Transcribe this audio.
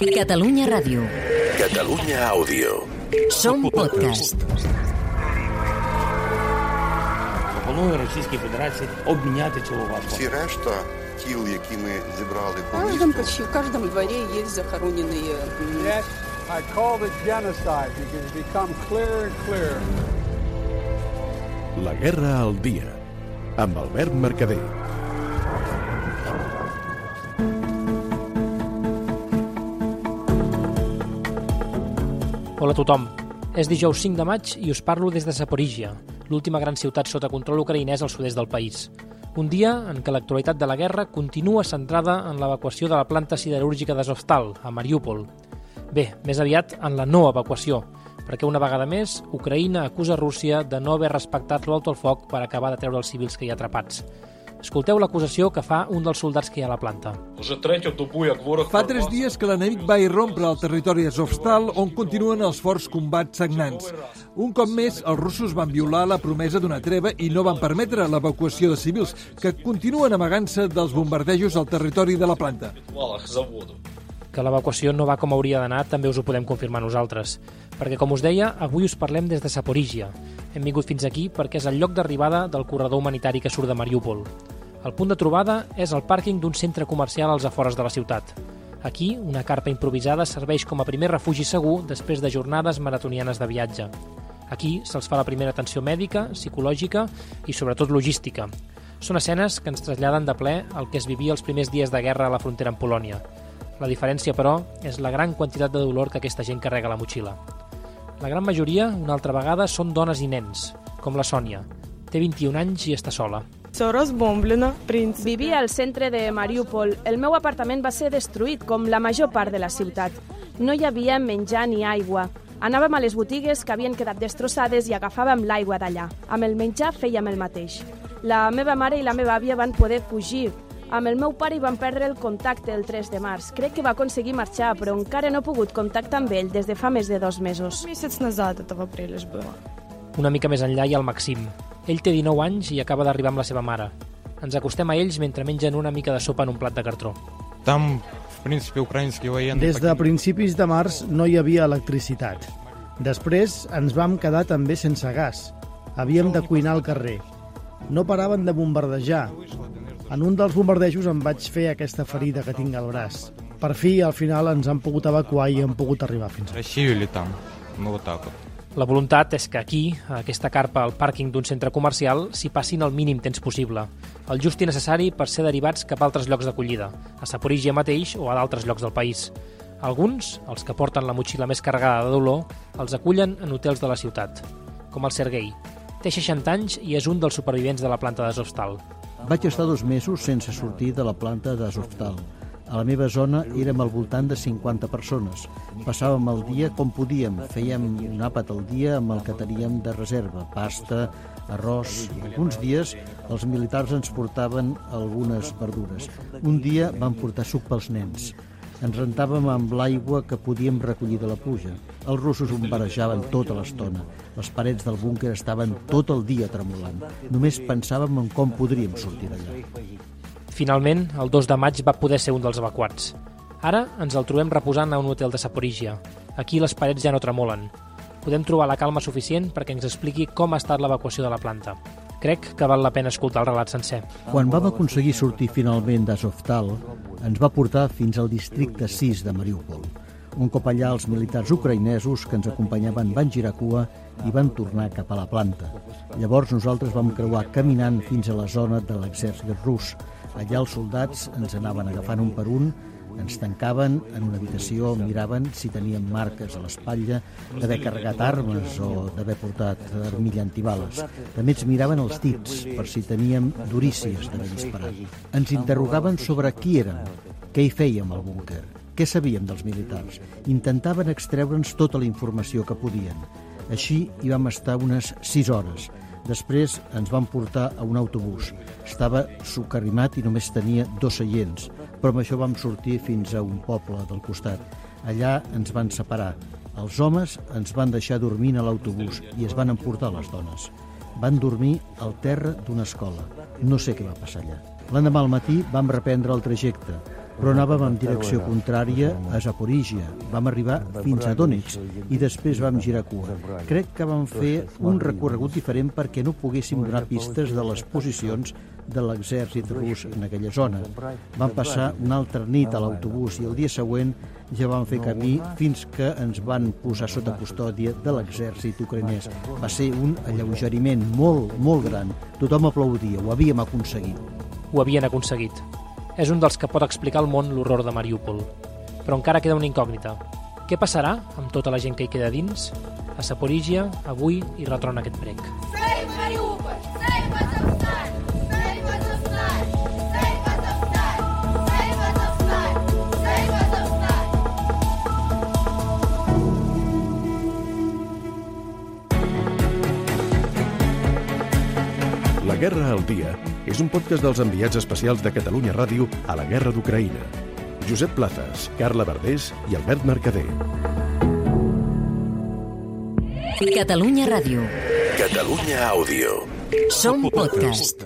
Catalunya Ràdio. Catalunya Àudio. Som podcast. Пропоную Російській Федерації обміняти цього важко. Всі решта тіл, які ми зібрали В по каждом, місту, почти в каждом дворе есть захороненные м, Yes, I call it genocide because it's become clearer and clearer. La guerra al dia. Amb Albert Mercader. Hola a tothom. És dijous 5 de maig i us parlo des de Zaporígia, l'última gran ciutat sota control ucraïnès al sud-est del país. Un dia en què l'actualitat de la guerra continua centrada en l'evacuació de la planta siderúrgica d'Azovstal, a Mariúpol. Bé, més aviat en la no evacuació, perquè una vegada més, Ucraïna acusa Rússia de no haver respectat l'alto al foc per acabar de treure els civils que hi ha atrapats. Escolteu l'acusació que fa un dels soldats que hi ha a la planta. Fa tres dies que l'enemic va irrompre al territori Azovstal, on continuen els forts combats sagnants. Un cop més, els russos van violar la promesa d'una treva i no van permetre l'evacuació de civils, que continuen amagant-se dels bombardejos al territori de la planta. Que l'evacuació no va com hauria d'anar també us ho podem confirmar nosaltres. Perquè, com us deia, avui us parlem des de Saporígia. Hem vingut fins aquí perquè és el lloc d'arribada del corredor humanitari que surt de Mariúpol. El punt de trobada és el pàrquing d'un centre comercial als afores de la ciutat. Aquí, una carpa improvisada serveix com a primer refugi segur després de jornades maratonianes de viatge. Aquí se'ls fa la primera atenció mèdica, psicològica i sobretot logística. Són escenes que ens traslladen de ple el que es vivia els primers dies de guerra a la frontera amb Polònia. La diferència, però, és la gran quantitat de dolor que aquesta gent carrega a la motxilla. La gran majoria, una altra vegada, són dones i nens, com la Sònia. Té 21 anys i està sola. Vivia al centre de Mariúpol. El meu apartament va ser destruït, com la major part de la ciutat. No hi havia menjar ni aigua. Anàvem a les botigues que havien quedat destrossades i agafàvem l'aigua d'allà. Amb el menjar fèiem el mateix. La meva mare i la meva àvia van poder fugir. Amb el meu pare hi van perdre el contacte el 3 de març. Crec que va aconseguir marxar, però encara no he pogut contactar amb ell des de fa més de dos mesos. Una mica més enllà hi ha el Maxim. Ell té 19 anys i acaba d'arribar amb la seva mare. Ens acostem a ells mentre mengen una mica de sopa en un plat de cartró. Там, в принципе, украинские военные... Des de principis de març no hi havia electricitat. Després ens vam quedar també sense gas. Havíem de cuinar al carrer. No paraven de bombardejar. En un dels bombardejos em vaig fer aquesta ferida que tinc al braç. Per fi, al final, ens han pogut evacuar i hem pogut arribar fins aquí. Россию или там. Ну, вот так вот. La voluntat és que aquí, a aquesta carpa al pàrquing d'un centre comercial, s'hi passin el mínim temps possible, el just i necessari per ser derivats cap a altres llocs d'acollida, a Saporígia mateix o a d'altres llocs del país. Alguns, els que porten la motxilla més carregada de dolor, els acullen en hotels de la ciutat, com el Sergei. Té 60 anys i és un dels supervivents de la planta d'Azovstal. Vaig estar dos mesos sense sortir de la planta d'Azovstal. A la meva zona érem al voltant de 50 persones. Passàvem el dia com podíem. Fèiem un àpat al dia amb el que teníem de reserva. Pasta, arròs... Alguns dies els militars ens portaven algunes verdures. Un dia van portar suc pels nens. Ens rentàvem amb l'aigua que podíem recollir de la pluja. Els russos bombardejaven tota l'estona. Les parets del búnquer estaven tot el dia tremolant. Només pensàvem en com podríem sortir d'allà. Finalment, el 2 de maig va poder ser un dels evacuats. Ara ens el trobem reposant a un hotel de Saporígia. Aquí les parets ja no tremolen. Podem trobar la calma suficient perquè ens expliqui com ha estat l'evacuació de la planta. Crec que val la pena escoltar el relat sencer. Quan vam aconseguir sortir finalment d'Azovstal, ens va portar fins al districte 6 de Mariúpol. Un cop allà, els militars ucraïnesos que ens acompanyaven van girar cua i van tornar cap a la planta. Llavors nosaltres vam creuar caminant fins a la zona de l'exèrcit rus. Allà els soldats ens anaven agafant un per un, ens tancaven en una habitació, miraven si teníem marques a l'espatlla d'haver carregat armes o d'haver portat armilla antibales. També ens miraven els dits per si teníem durícies d'haver disparat. Ens interrogaven sobre qui érem, què hi fèiem al búnquer, què sabíem dels militars. Intentaven extreure'ns tota la informació que podien. Així hi vam estar unes 6 hores. Després ens van portar a un autobús. Estava socarrimat i només tenia dos seients, però amb això vam sortir fins a un poble del costat. Allà ens van separar. Els homes ens van deixar dormint a l'autobús i es van emportar les dones. Van dormir al terra d'una escola. No sé què va passar allà. L'endemà al matí vam reprendre el trajecte. Però anàvem en direcció contrària a Zaporígia. Vam arribar fins a Donetsk i després vam girar cua. Crec que vam fer un recorregut diferent perquè no poguéssim donar pistes de les posicions de l'exèrcit rus en aquella zona. Vam passar una altra nit a l'autobús i el dia següent ja vam fer camí fins que ens van posar sota custòdia de l'exèrcit ucranès. Va ser un alleugeriment molt, molt gran. Tothom aplaudia, ho havíem aconseguit. Ho havien aconseguit. És un dels que pot explicar al món l'horror de Mariúpol. Però encara queda una incògnita. Què passarà amb tota la gent que hi queda dins? A Saporígia, avui hi retrona aquest prec. Save Mariupol! Save Azovstal! Save Azovstal! Save Azovstal! Save Azovstal! Save Azovstal! La Guerra al Dia és un podcast dels enviats especials de Catalunya Ràdio a la Guerra d'Ucraïna. Josep Plazas, Carla Verdés i Albert Mercader. Catalunya Ràdio. Catalunya Àudio. Som podcast.